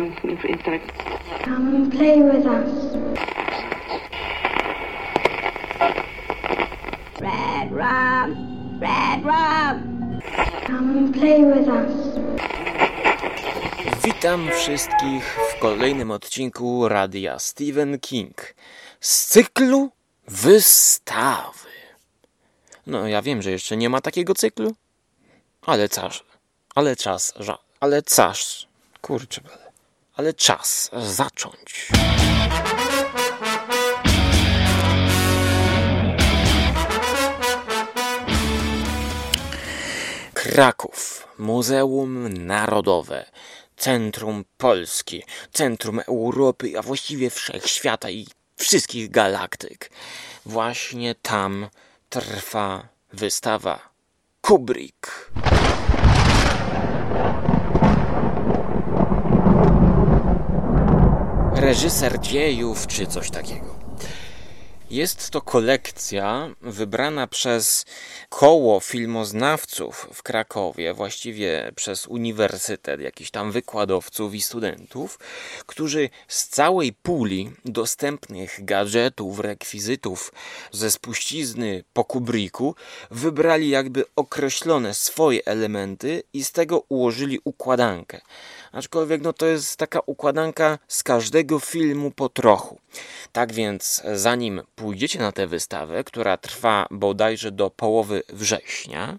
of Come and play with us. Red rum, red rum. Come and play with us. Witam wszystkich w kolejnym odcinku Radia Stephen King z cyklu Wystawy. No, ja wiem, że jeszcze nie ma takiego cyklu, ale czas, ale czas, ża, ale czas, kurczę, ale czas zacząć. Kraków, Muzeum Narodowe, Centrum Polski, Centrum Europy, a właściwie wszechświata i wszystkich galaktyk. Właśnie tam trwa wystawa Kubrick. Reżyser dziejów czy coś takiego. Jest to kolekcja wybrana przez koło filmoznawców w Krakowie, właściwie przez uniwersytet, jakichś tam wykładowców i studentów, którzy z całej puli dostępnych gadżetów, rekwizytów ze spuścizny po Kubricku wybrali jakby określone swoje elementy i z tego ułożyli układankę. Aczkolwiek no to jest taka układanka z każdego filmu po trochu. Tak więc zanim pójdziecie na tę wystawę, która trwa bodajże do połowy września,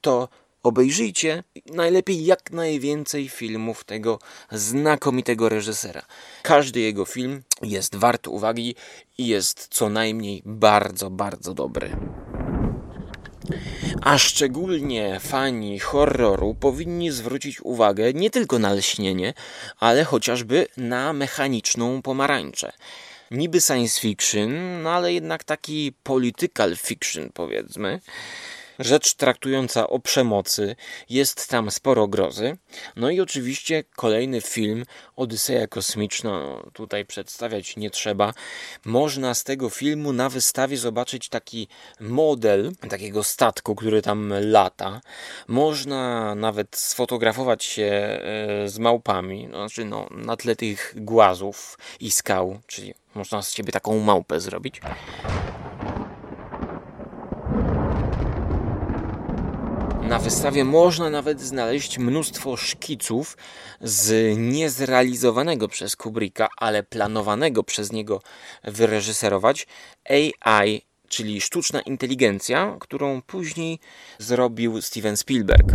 to obejrzyjcie najlepiej jak najwięcej filmów tego znakomitego reżysera. Każdy jego film jest wart uwagi i jest co najmniej bardzo, bardzo dobry. A szczególnie fani horroru powinni zwrócić uwagę nie tylko na lśnienie, ale chociażby na mechaniczną pomarańczę. Niby science fiction, no ale jednak taki political fiction powiedzmy rzecz traktująca o przemocy, jest tam sporo grozy. No i oczywiście kolejny film, Odyseja Kosmiczna, no, tutaj przedstawiać nie trzeba. Można z tego filmu na wystawie zobaczyć taki model takiego statku, który tam lata. Można nawet sfotografować się e, z małpami, znaczy no, na tle tych głazów i skał, czyli można z ciebie taką małpę zrobić. Na wystawie można nawet znaleźć mnóstwo szkiców z niezrealizowanego przez Kubricka, ale planowanego przez niego wyreżyserować AI, czyli sztuczna inteligencja, którą później zrobił Steven Spielberg.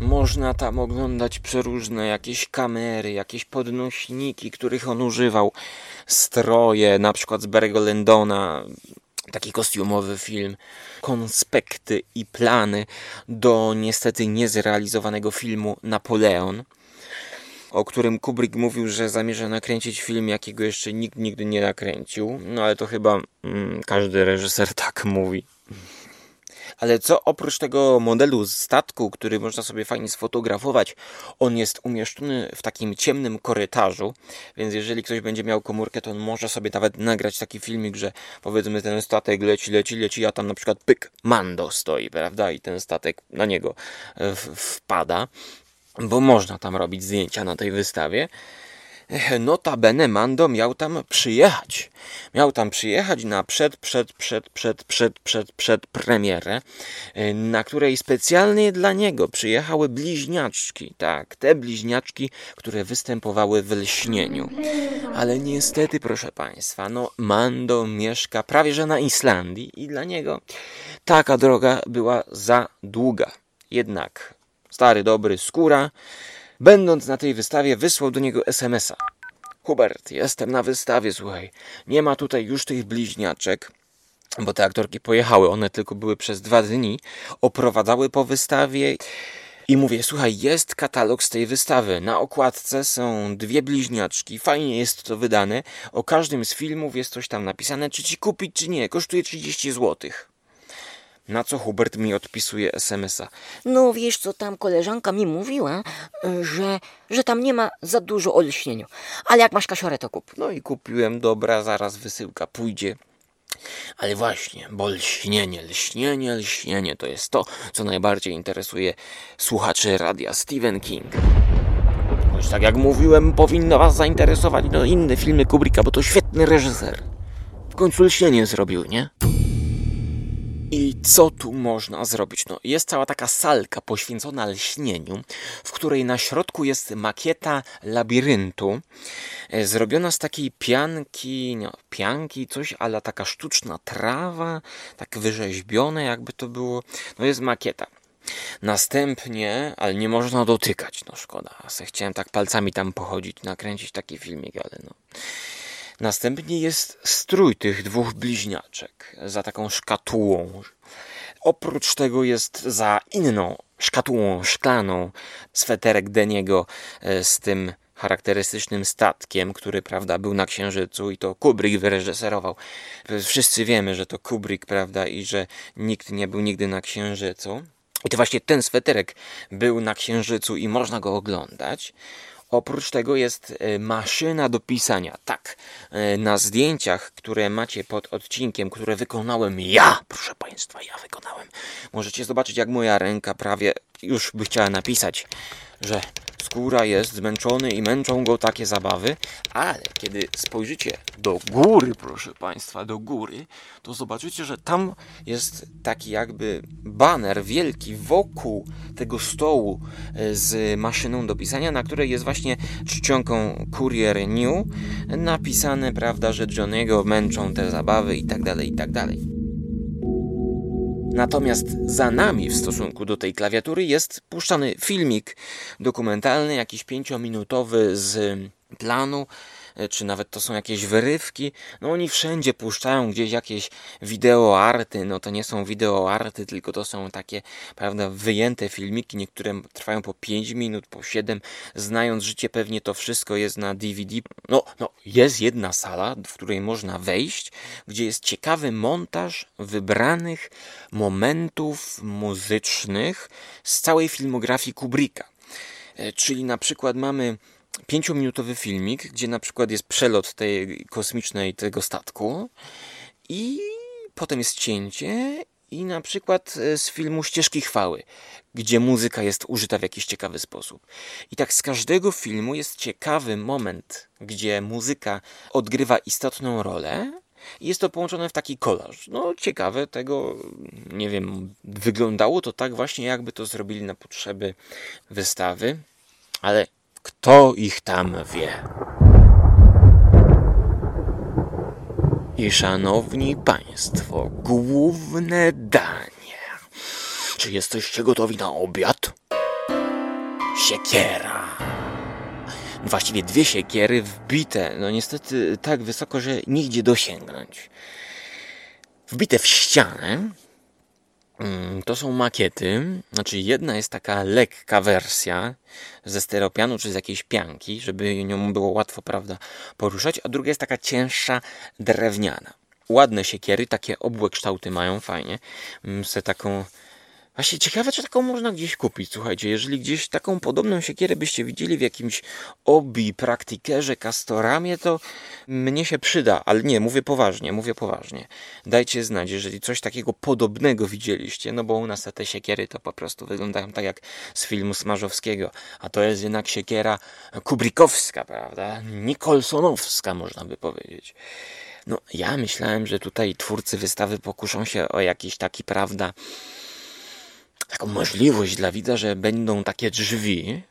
Można tam oglądać przeróżne jakieś kamery, jakieś podnośniki, których on używał, stroje, na przykład z Barry'ego Landona, taki kostiumowy film, konspekty i plany do niestety niezrealizowanego filmu Napoleon, o którym Kubrick mówił, że zamierza nakręcić film, jakiego jeszcze nikt nigdy nie nakręcił. No ale to chyba mm, każdy reżyser tak mówi. Ale co oprócz tego modelu statku, który można sobie fajnie sfotografować, on jest umieszczony w takim ciemnym korytarzu, więc jeżeli ktoś będzie miał komórkę, to on może sobie nawet nagrać taki filmik, że powiedzmy ten statek leci, leci, leci, a tam na przykład pyk, Mando stoi, prawda? I ten statek na niego wpada, bo można tam robić zdjęcia na tej wystawie. Notabene Mando miał tam przyjechać. Miał tam przyjechać na przed, przed, przed, przed, przed, przed, przed premierę, na której specjalnie dla niego przyjechały bliźniaczki. Tak, te bliźniaczki, które występowały w lśnieniu. Ale niestety, proszę Państwa, no Mando mieszka prawie że na Islandii i dla niego taka droga była za długa. Jednak stary, dobry skóra Będąc na tej wystawie, wysłał do niego SMS-a. Hubert, jestem na wystawie, słuchaj. Nie ma tutaj już tych bliźniaczek, bo te aktorki pojechały. One tylko były przez dwa dni, oprowadzały po wystawie. I mówię, słuchaj, jest katalog z tej wystawy. Na okładce są dwie bliźniaczki. Fajnie jest to wydane. O każdym z filmów jest coś tam napisane, czy ci kupić, czy nie. Kosztuje 30 złotych. Na co Hubert mi odpisuje SMS-a. No wiesz co, tam koleżanka mi mówiła, że, że tam nie ma za dużo o lśnieniu. Ale jak masz kasiorę, to kup. No i kupiłem, dobra, zaraz wysyłka pójdzie. Ale właśnie, bo lśnienie, lśnienie, lśnienie to jest to, co najbardziej interesuje słuchaczy radia Stephen King. Choć tak jak mówiłem, powinno was zainteresować no, inne filmy Kubricka, bo to świetny reżyser. W końcu lśnienie zrobił, nie? I co tu można zrobić? No, jest cała taka salka poświęcona lśnieniu, w której na środku jest makieta labiryntu, e, zrobiona z takiej pianki, no, pianki, coś, ale taka sztuczna trawa, tak wyrzeźbione, jakby to było. No, jest makieta. Następnie, ale nie można dotykać, no szkoda. Chciałem tak palcami tam pochodzić, nakręcić taki filmik, ale no. Następnie jest strój tych dwóch bliźniaczek za taką szkatułą. Oprócz tego jest za inną szkatułą szklaną sweterek Deniego e, z tym charakterystycznym statkiem, który, prawda, był na Księżycu i to Kubrick wyreżyserował. Wszyscy wiemy, że to Kubrick, prawda, i że nikt nie był nigdy na Księżycu. I to właśnie ten sweterek był na Księżycu i można go oglądać. Oprócz tego jest e, maszyna do pisania. Tak, e, na zdjęciach, które macie pod odcinkiem, które wykonałem ja, proszę Państwa, ja wykonałem. Możecie zobaczyć, jak moja ręka prawie już by chciała napisać, że skóra jest zmęczony i męczą go takie zabawy, ale kiedy spojrzycie do góry, proszę Państwa, do góry, to zobaczycie, że tam jest taki jakby baner wielki wokół tego stołu e, z maszyną do pisania, na której jest właśnie czcionką Courier New napisane, prawda, że Johnego męczą te zabawy i tak dalej, i tak dalej. Natomiast za nami w stosunku do tej klawiatury jest puszczany filmik dokumentalny, jakiś pięciominutowy z planu czy nawet to są jakieś wyrywki. No oni wszędzie puszczają gdzieś jakieś wideoarty, no to nie są wideoarty, tylko to są takie, prawda, wyjęte filmiki, niektóre trwają po 5 minut, po 7, znając życie pewnie to wszystko jest na DVD. No, no, jest jedna sala, w której można wejść, gdzie jest ciekawy montaż wybranych momentów muzycznych z całej filmografii Kubricka. E, czyli na przykład mamy pięciominutowy filmik, gdzie na przykład jest przelot tej kosmicznej tego statku i potem jest cięcie i na przykład e, z filmu Ścieżki Chwały, gdzie muzyka jest użyta w jakiś ciekawy sposób. I tak z każdego filmu jest ciekawy moment, gdzie muzyka odgrywa istotną rolę, i jest to połączone w taki kolaż. No ciekawe, tego nie wiem, wyglądało to tak właśnie, jakby to zrobili na potrzeby wystawy, ale kto ich tam wie? I szanowni państwo, główne danie. Czy jesteście gotowi na obiad? Siekiera. Właściwie dwie siekiery wbite, no niestety tak wysoko, że nigdzie dosięgnąć. Wbite w ścianę, to są makiety, znaczy jedna jest taka lekka wersja ze stereopianu czy z jakiejś pianki, żeby nią było łatwo, prawda, poruszać, a druga jest taka cięższa, drewniana. Ładne siekiery, takie obłe kształty mają, fajnie. Mm, taką Właśnie ciekawe, czy taką można gdzieś kupić. Słuchajcie, jeżeli gdzieś taką podobną siekierę byście widzieli w jakimś obi, praktikerze, kastoramie, to mnie się przyda, ale nie, mówię poważnie, mówię poważnie. Dajcie znać, jeżeli coś takiego podobnego widzieliście, no bo u nas te siekiery to po prostu wyglądają tak jak z filmu Smarzowskiego, a to jest jednak siekiera kubrikowska, prawda? Nikolsonowska, można by powiedzieć. No, ja myślałem, że tutaj twórcy wystawy pokuszą się o jakiś taki, prawda, taką możliwość dla widza, że będą takie drzwi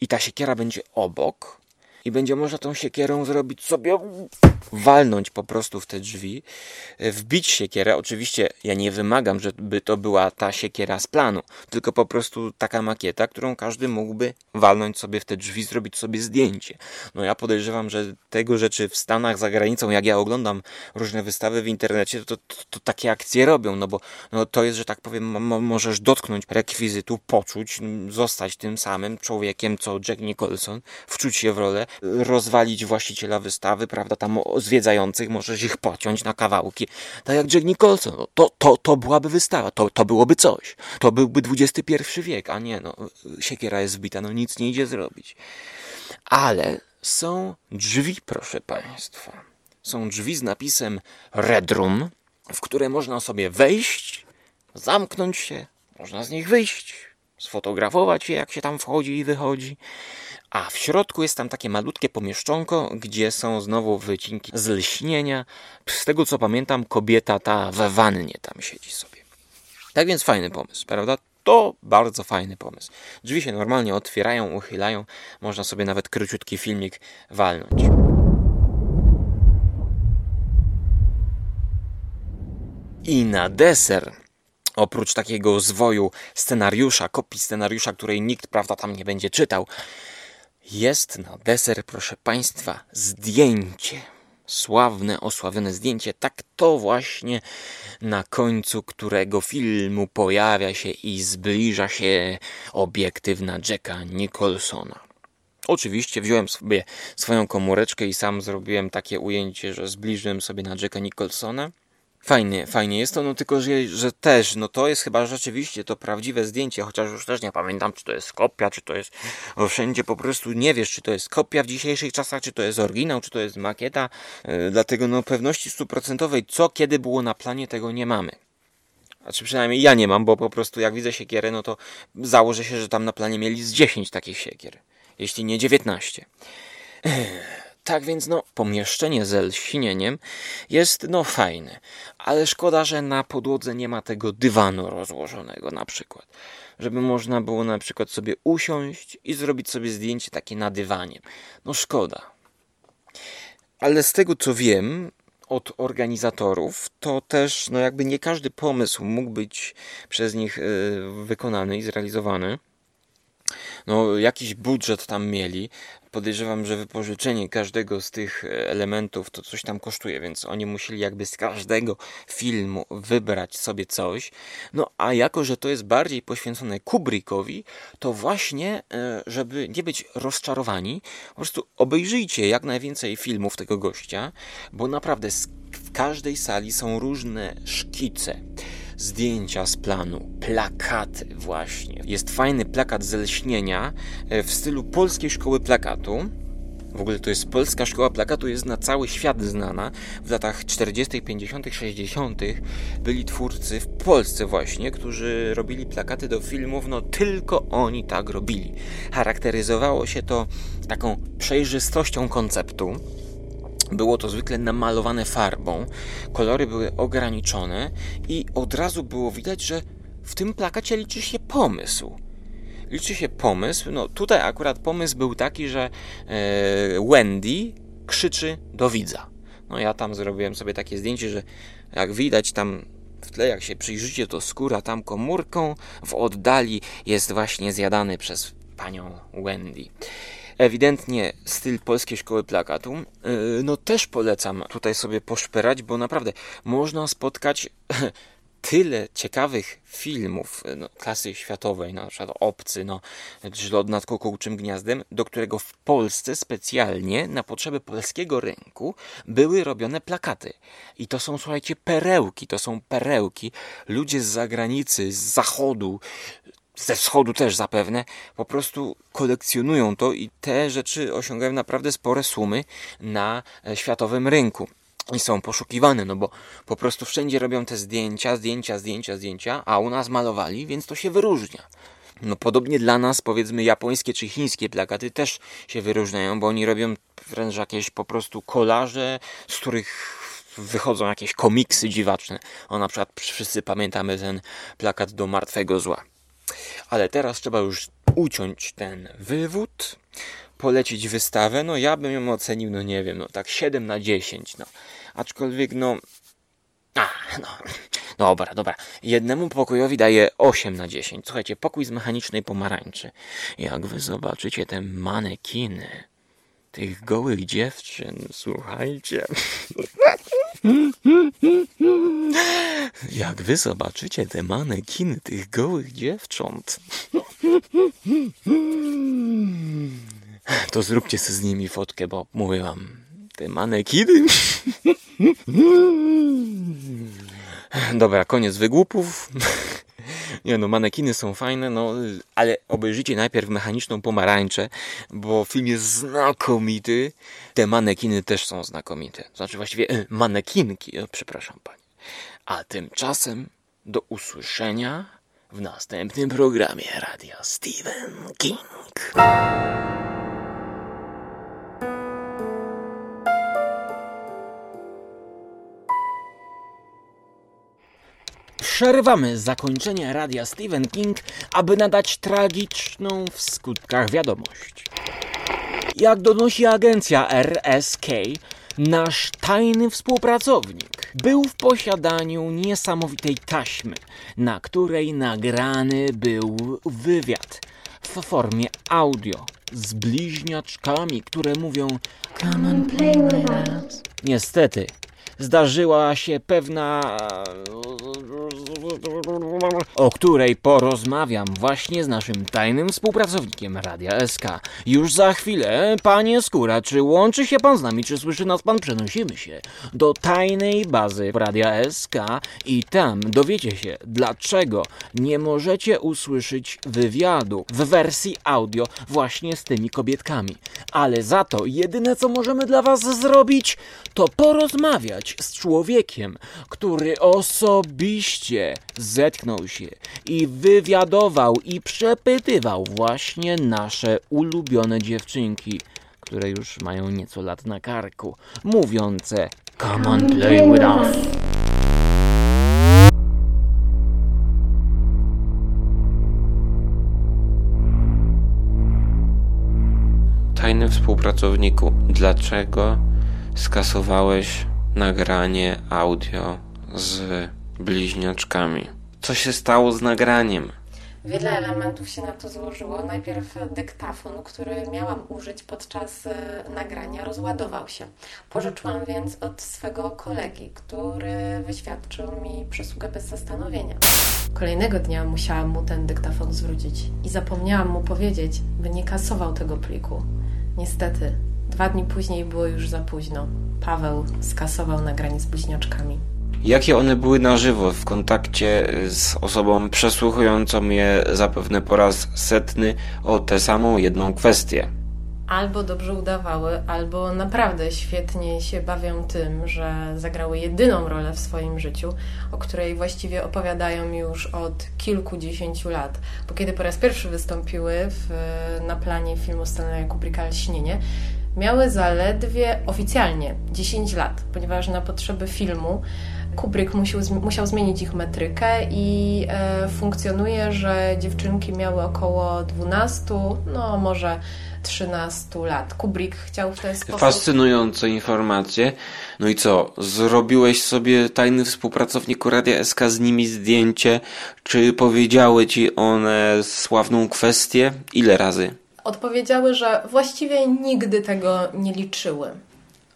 i ta siekiera będzie obok i będzie można tą siekierą zrobić sobie walnąć po prostu w te drzwi, e, wbić siekierę. Oczywiście ja nie wymagam, żeby to była ta siekiera z planu, tylko po prostu taka makieta, którą każdy mógłby walnąć sobie w te drzwi, zrobić sobie zdjęcie. No ja podejrzewam, że tego rzeczy w Stanach, za granicą, jak ja oglądam różne wystawy w internecie, to, to, to takie akcje robią, no bo no to jest, że tak powiem, możesz dotknąć rekwizytu, poczuć, zostać tym samym człowiekiem, co Jack Nicholson, wczuć się w rolę, rozwalić właściciela wystawy, prawda, tam zwiedzających możesz ich pociąć na kawałki. Tak jak Jack Nicholson, no, to, to, to byłaby wystawa, to, to byłoby coś. To byłby XXI wiek, a nie, no, siekiera jest wbita, no nic nie idzie zrobić. Ale są drzwi, proszę Państwa. Są drzwi z napisem Red Room, w które można sobie wejść, zamknąć się, można z nich wyjść, sfotografować je, jak się tam wchodzi i wychodzi A w środku jest tam takie malutkie pomieszczonko, gdzie są znowu wycinki z lśnienia. Z tego co pamiętam, kobieta ta we wannie tam siedzi sobie. Tak więc fajny pomysł, prawda? To bardzo fajny pomysł. Drzwi się normalnie otwierają, uchylają. Można sobie nawet króciutki filmik walnąć. I na deser, oprócz takiego zwoju scenariusza, kopii scenariusza, której nikt, prawda, tam nie będzie czytał, jest na deser, proszę Państwa, zdjęcie. Sławne, osławione zdjęcie. Tak to właśnie na końcu którego filmu pojawia się i zbliża się obiektyw na Jacka Nicholsona. Oczywiście wziąłem sobie swoją komóreczkę i sam zrobiłem takie ujęcie, że zbliżyłem sobie na Jacka Nicholsona. Fajnie, fajnie jest to, no tylko, że, że też, no to jest chyba rzeczywiście to prawdziwe zdjęcie, chociaż już też nie pamiętam, czy to jest kopia, czy to jest o, wszędzie po prostu nie wiesz, czy to jest kopia w dzisiejszych czasach, czy to jest oryginał, czy to jest makieta, yy, dlatego no pewności stuprocentowej, co kiedy było na planie, tego nie mamy. A czy przynajmniej ja nie mam, bo po prostu jak widzę siekierę, no to założę się, że tam na planie mieli z 10 takich siekier, jeśli nie 19. Tak więc no, pomieszczenie z lśnieniem jest no fajne, ale szkoda, że na podłodze nie ma tego dywanu rozłożonego na przykład. Żeby można było na przykład sobie usiąść i zrobić sobie zdjęcie takie na dywanie. No szkoda. Ale z tego co wiem od organizatorów, to też no jakby nie każdy pomysł mógł być przez nich yy, wykonany i zrealizowany no, jakiś budżet tam mieli. Podejrzewam, że wypożyczenie każdego z tych e, elementów to coś tam kosztuje, więc oni musieli jakby z każdego filmu wybrać sobie coś. No a jako, że to jest bardziej poświęcone Kubrickowi, to właśnie, e, żeby nie być rozczarowani, po prostu obejrzyjcie jak najwięcej filmów tego gościa, bo naprawdę w każdej sali są różne szkice zdjęcia z planu, plakaty właśnie. Jest fajny plakat z lśnienia e, w stylu polskiej szkoły plakatu. W ogóle to jest polska szkoła plakatu, jest na cały świat znana. W latach 40., 50., 60. byli twórcy w Polsce właśnie, którzy robili plakaty do filmów, no tylko oni tak robili. Charakteryzowało się to taką przejrzystością konceptu było to zwykle namalowane farbą, kolory były ograniczone i od razu było widać, że w tym plakacie liczy się pomysł. Liczy się pomysł. No tutaj akurat pomysł był taki, że e, Wendy krzyczy do widza. No ja tam zrobiłem sobie takie zdjęcie, że jak widać tam w tle, jak się przyjrzycie, to skóra tam komórką w oddali jest właśnie zjadany przez panią Wendy ewidentnie styl polskiej szkoły plakatu. Yy, no też polecam tutaj sobie poszperać, bo naprawdę można spotkać tyle ciekawych filmów no, klasy światowej, no, na przykład Obcy, no, Lot nad kukułczym gniazdem, do którego w Polsce specjalnie na potrzeby polskiego rynku były robione plakaty. I to są, słuchajcie, perełki, to są perełki. Ludzie z zagranicy, z zachodu, ze wschodu też zapewne, po prostu kolekcjonują to i te rzeczy osiągają naprawdę spore sumy na e, światowym rynku. I są poszukiwane, no bo po prostu wszędzie robią te zdjęcia, zdjęcia, zdjęcia, zdjęcia, a u nas malowali, więc to się wyróżnia. No podobnie dla nas, powiedzmy, japońskie czy chińskie plakaty też się wyróżniają, bo oni robią wręcz jakieś po prostu kolaże, z których wychodzą jakieś komiksy dziwaczne. O na przykład wszyscy pamiętamy ten plakat do Martwego Zła. Ale teraz trzeba już uciąć ten wywód, polecić wystawę. No ja bym ją ocenił, no nie wiem, no tak 7 na 10, no. Aczkolwiek, no... A, no... Dobra, dobra. Jednemu pokojowi daję 8 na 10. Słuchajcie, pokój z mechanicznej pomarańczy. Jak wy zobaczycie te manekiny tych gołych dziewczyn, słuchajcie. Jak wy zobaczycie te manekiny tych gołych dziewcząt, to zróbcie sobie z nimi fotkę, bo mówię wam, te manekiny. Dobra, koniec wygłupów. Nie no, manekiny są fajne, no, ale obejrzyjcie najpierw mechaniczną pomarańczę, bo film jest znakomity. Te manekiny też są znakomite. Znaczy właściwie e, manekinki, o, przepraszam pani. A tymczasem do usłyszenia w następnym programie Radia Stephen King. Przerywamy zakończenie radia Stephen King, aby nadać tragiczną w skutkach wiadomość. Jak donosi agencja RSK, nasz tajny współpracownik był w posiadaniu niesamowitej taśmy, na której nagrany był wywiad w formie audio z bliźniaczkami, które mówią Come on, Play with us. Niestety, zdarzyła się pewna. o której porozmawiam właśnie z naszym tajnym współpracownikiem Radia SK. Już za chwilę, panie Skóra, czy łączy się pan z nami, czy słyszy nas pan? Przenosimy się do tajnej bazy Radia SK i tam dowiecie się, dlaczego nie możecie usłyszeć wywiadu w wersji audio właśnie z tymi kobietkami. Ale za to jedyne, co możemy dla was zrobić, to porozmawiać z człowiekiem, który osobiście zetknął się i wywiadował i przepytywał właśnie nasze ulubione dziewczynki, które już mają nieco lat na karku, mówiące Come on, play with us. Tajny współpracowniku, dlaczego skasowałeś nagranie audio z bliźniaczkami? Co się stało z nagraniem? Wiele elementów się na to złożyło. Najpierw dyktafon, który miałam użyć podczas e, nagrania, rozładował się. Pożyczyłam więc od swego kolegi, który wyświadczył mi przysługę bez zastanowienia. Kolejnego dnia musiałam mu ten dyktafon zwrócić i zapomniałam mu powiedzieć, by nie kasował tego pliku. Niestety, dwa dni później było już za późno. Paweł skasował nagranie z bliźniaczkami. Jakie one były na żywo w kontakcie z osobą przesłuchującą je zapewne po raz setny o tę samą jedną kwestię? albo dobrze udawały, albo naprawdę świetnie się bawią tym, że zagrały jedyną rolę w swoim życiu, o której właściwie opowiadają już od kilkudziesięciu lat. Bo kiedy po raz pierwszy wystąpiły w, na planie filmu Stanleya Kubricka Lśnienie, miały zaledwie oficjalnie 10 lat, ponieważ na potrzeby filmu Kubrick musiał, musiał zmienić ich metrykę i e, funkcjonuje, że dziewczynki miały około 12, no może 13 lat. Kubrick chciał w ten sposób... Fascynujące informacje. No i co? Zrobiłeś sobie tajny współpracowniku Radia SK z nimi zdjęcie? Czy powiedziały ci one sławną kwestię? Ile razy? Odpowiedziały, że właściwie nigdy tego nie liczyły.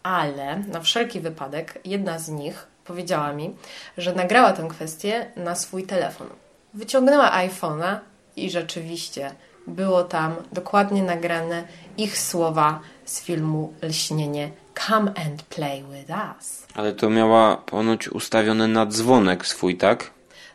Ale na wszelki wypadek jedna z nich powiedziała mi, że nagrała tę kwestię na swój telefon. Wyciągnęła iPhone'a i rzeczywiście było tam dokładnie nagrane ich słowa z filmu Lśnienie Come and play with us. Ale to miała ponoć ustawiony na dzwonek swój, tak?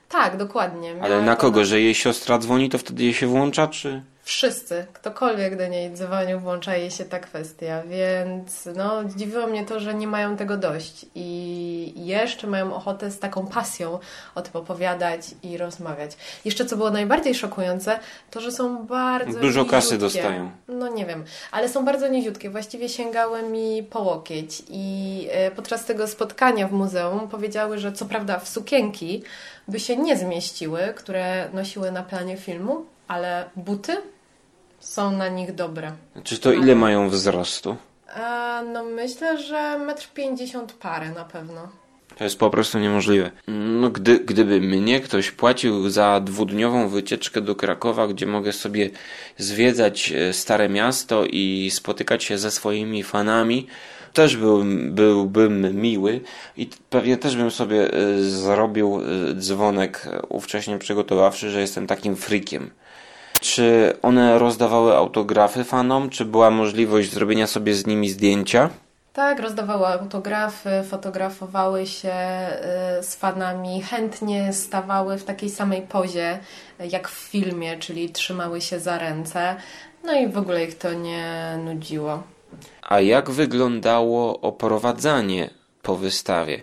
Tak, dokładnie. Ale Miała na to kogo? Że jej siostra dzwoni, to wtedy jej się włącza, czy... Wszyscy, ktokolwiek do niej dzwonił, włącza jej się ta kwestia, więc no, zdziwiło mnie to, że nie mają tego dość. I jeszcze mają ochotę z taką pasją o tym opowiadać i rozmawiać. Jeszcze co było najbardziej szokujące, to że są bardzo Dużo kasy dostają. No nie wiem, ale są bardzo niziutkie, właściwie sięgały mi po łokieć. I e, podczas tego spotkania w muzeum powiedziały, że co prawda w sukienki by się nie zmieściły, które nosiły na planie filmu, ale buty są na nich dobre. Czy to ile mają wzrostu? A, no myślę, że 1,50 m parę na pewno. To jest po prostu niemożliwe. No, gdy, gdyby mnie ktoś płacił za dwudniową wycieczkę do Krakowa, gdzie mogę sobie zwiedzać e, Stare Miasto i spotykać się ze swoimi fanami, też byłbym, byłbym miły i pewnie też bym sobie e, zrobił e, dzwonek e, ówcześnie przygotowawszy, że jestem takim frikiem. Czy one rozdawały autografy fanom? Czy była możliwość zrobienia sobie z nimi zdjęcia? Tak, rozdawały autografy, fotografowały się y, z fanami, chętnie stawały w takiej samej pozie jak w filmie, czyli trzymały się za ręce. No i w ogóle ich to nie nudziło. A jak wyglądało oprowadzanie po wystawie?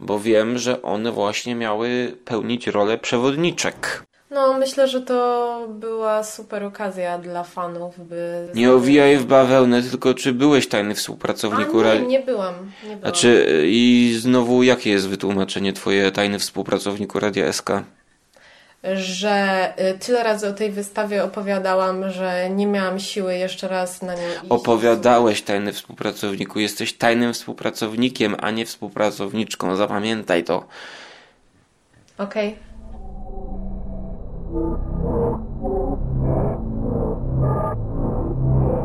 Bo wiem, że one właśnie miały pełnić rolę przewodniczek. No, myślę, że to była super okazja dla fanów, by... Nie owijaj w bawełnę, tylko czy byłeś tajny współpracownik A, nie, nie byłam. Nie byłam. Znaczy, i znowu, jakie jest wytłumaczenie twoje tajny współpracowniku Radia SK? że y, tyle razy o tej wystawie opowiadałam, że nie miałam siły jeszcze raz na nią iść. Opowiadałeś, tajny współpracowniku. Jesteś tajnym współpracownikiem, a nie współpracowniczką. Zapamiętaj to. Okej.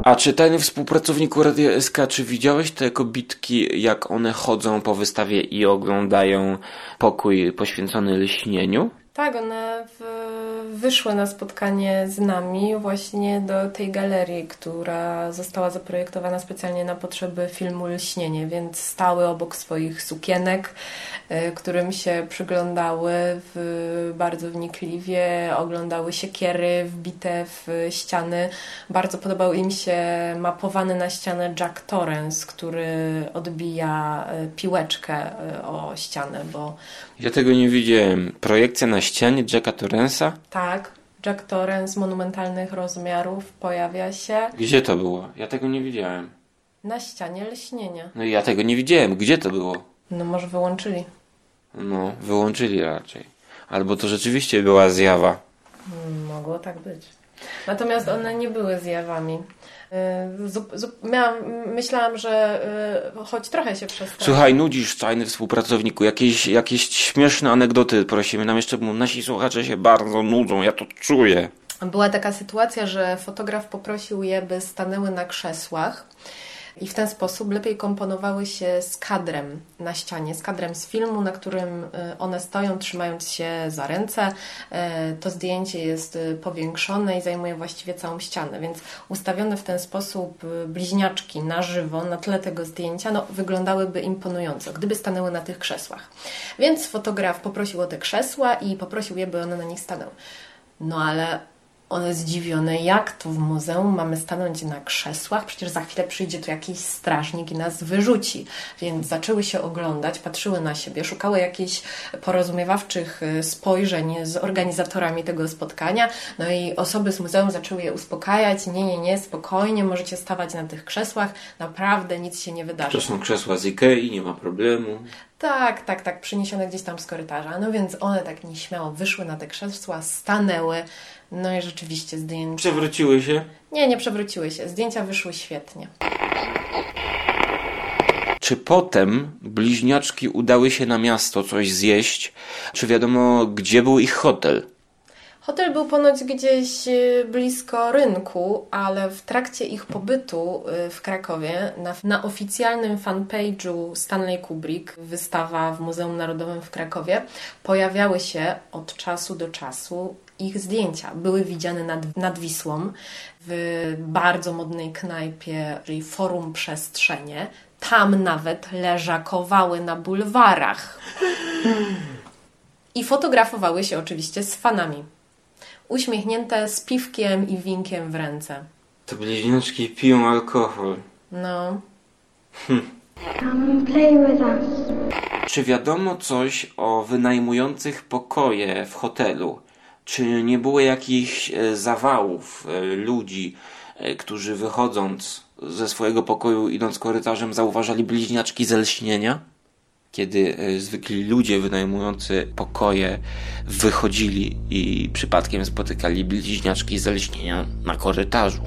A czy tajny współpracowniku Radia SK, czy widziałeś te kobitki, jak one chodzą po wystawie i oglądają pokój poświęcony lśnieniu? Tak, one w, wyszły na spotkanie z nami właśnie do tej galerii, która została zaprojektowana specjalnie na potrzeby filmu Lśnienie, więc stały obok swoich sukienek, y, którym się przyglądały w, bardzo wnikliwie, oglądały siekiery wbite w ściany. Bardzo podobał im się mapowany na ścianę Jack Torrance, który odbija y, piłeczkę y, o ścianę, bo Ja tego nie widziałem. Projekcja na ścianie Jacka Torrensa? Tak, Jack Torrance monumentalnych rozmiarów pojawia się Gdzie to było? Ja tego nie widziałem. na ścianie lśnienia. No i ja tego nie widziałem. Gdzie to było? No może wyłączyli. No, wyłączyli raczej. Albo to rzeczywiście była zjawa. Mogło tak być. Natomiast one nie były zjawami. Zup- miałam, myślałam, że yy, choć trochę się przestało. Słuchaj, nudzisz, tajny współpracowniku. Jakieś, jakieś śmieszne anegdoty prosimy nam jeszcze, bo nasi słuchacze się bardzo nudzą. Ja to czuję. Była taka sytuacja, że fotograf poprosił je, by stanęły na krzesłach i w ten sposób lepiej komponowały się z kadrem na ścianie, z kadrem z filmu, na którym y, one stoją, trzymając się za ręce. E, To zdjęcie jest y, powiększone i zajmuje właściwie całą ścianę, więc ustawione w ten sposób y, bliźniaczki na żywo, na tle tego zdjęcia, no, wyglądałyby imponująco, gdyby stanęły na tych krzesłach. Więc fotograf poprosił o te krzesła i poprosił je, by one na nich stanęły. No ale one zdziwione, jak to w muzeum mamy stanąć na krzesłach, przecież za chwilę przyjdzie tu jakiś strażnik i nas wyrzuci. Więc zaczęły się oglądać, patrzyły na siebie, szukały jakichś porozumiewawczych y, spojrzeń z organizatorami tego spotkania. No i osoby z muzeum zaczęły je uspokajać. Nie, nie, nie, spokojnie, możecie stawać na tych krzesłach, naprawdę nic się nie wydarzy. To są krzesła z Ikei, nie ma problemu. Tak, tak, tak, przyniesione gdzieś tam z korytarza. No więc one tak nieśmiało wyszły na te krzesła, stanęły. No i rzeczywiście zdjęcia. Przewróciły się. Nie, nie przewróciły się. Zdjęcia wyszły świetnie. Czy potem bliźniaczki udały się na miasto coś zjeść? Czy wiadomo, gdzie był ich hotel? Hotel był ponoć gdzieś y, blisko rynku, ale w trakcie ich pobytu y, w Krakowie na, na oficjalnym fanpage'u Stanley Kubrick, wystawa w Muzeum Narodowym w Krakowie, pojawiały się od czasu do czasu ich zdjęcia. Były widziane nad, nad Wisłą w bardzo modnej knajpie, czyli Forum Przestrzenie. Tam nawet leżakowały na bulwarach. I fotografowały się oczywiście z fanami. Uśmiechnięte z piwkiem i winkiem w ręce. To bliźniaczki piją alkohol. No, Come and play with us. Czy wiadomo coś o wynajmujących pokoje w hotelu? Czy nie było jakichś e, zawałów e, ludzi, e, którzy wychodząc ze swojego pokoju, idąc korytarzem, zauważali bliźniaczki ze lśnienia? Kiedy e, zwykli ludzie wynajmujący pokoje wychodzili i przypadkiem spotykali bliźniaczki ze lśnienia na korytarzu.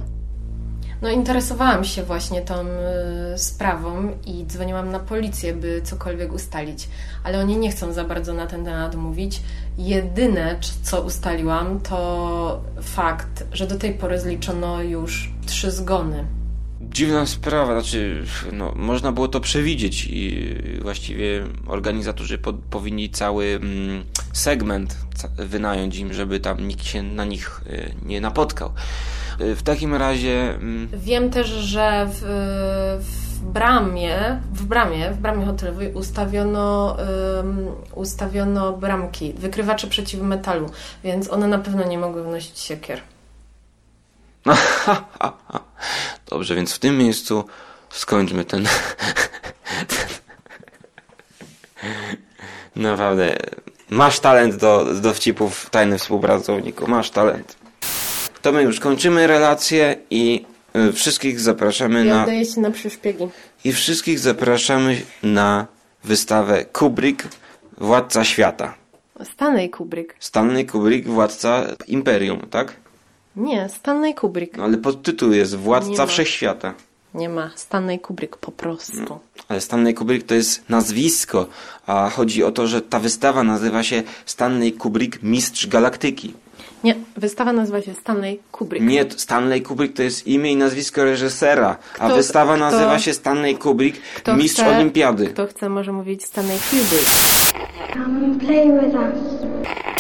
no interesowałam się właśnie tą y, sprawą i dzwoniłam na policję, by cokolwiek ustalić, ale oni nie chcą za bardzo na ten temat mówić. Jedyne, co ustaliłam, to fakt, że do tej pory zliczono już trzy zgony. Dziwna sprawa, znaczy, no, można było to przewidzieć i właściwie organizatorzy po, powinni cały mm, segment wynająć im, żeby tam nikt się na nich y, nie napotkał. Y, W takim razie, mm, Wiem też, że w, w bramie, w bramie, w bramie hotelowej ustawiono, ustawiono bramki, wykrywacze przeciwmetalu, więc one na pewno nie mogły wnosić siekier. dobrze, więc w tym miejscu skończmy ten. Naprawdę, masz talent do do dowcipów, tajny współpracowniku, masz talent. To my już kończymy relację i y, wszystkich zapraszamy Ja na. oddaję się na przyszpiegi. I wszystkich zapraszamy na wystawę Kubrick Władca Świata. Stanley Kubrick. Stanley Kubrick, Władca Imperium, tak? Nie, Stanley Kubrick. No ale podtytuł jest Nie Władca ma. Wszechświata. Nie ma. Stanley Kubrick po prostu. Ale Stanley Kubrick to jest nazwisko, a chodzi o to, że ta wystawa nazywa się Stanley Kubrick Mistrz Galaktyki. Nie, wystawa nazywa się Stanley Kubrick. Nie, Stanley Kubrick to jest imię i nazwisko reżysera, a Kto- wystawa kto- nazywa się Stanley Kubrick Kto Mistrz chce- Olimpiady. Kto chce, może mówić Stanley Kubrick. Come and play with us.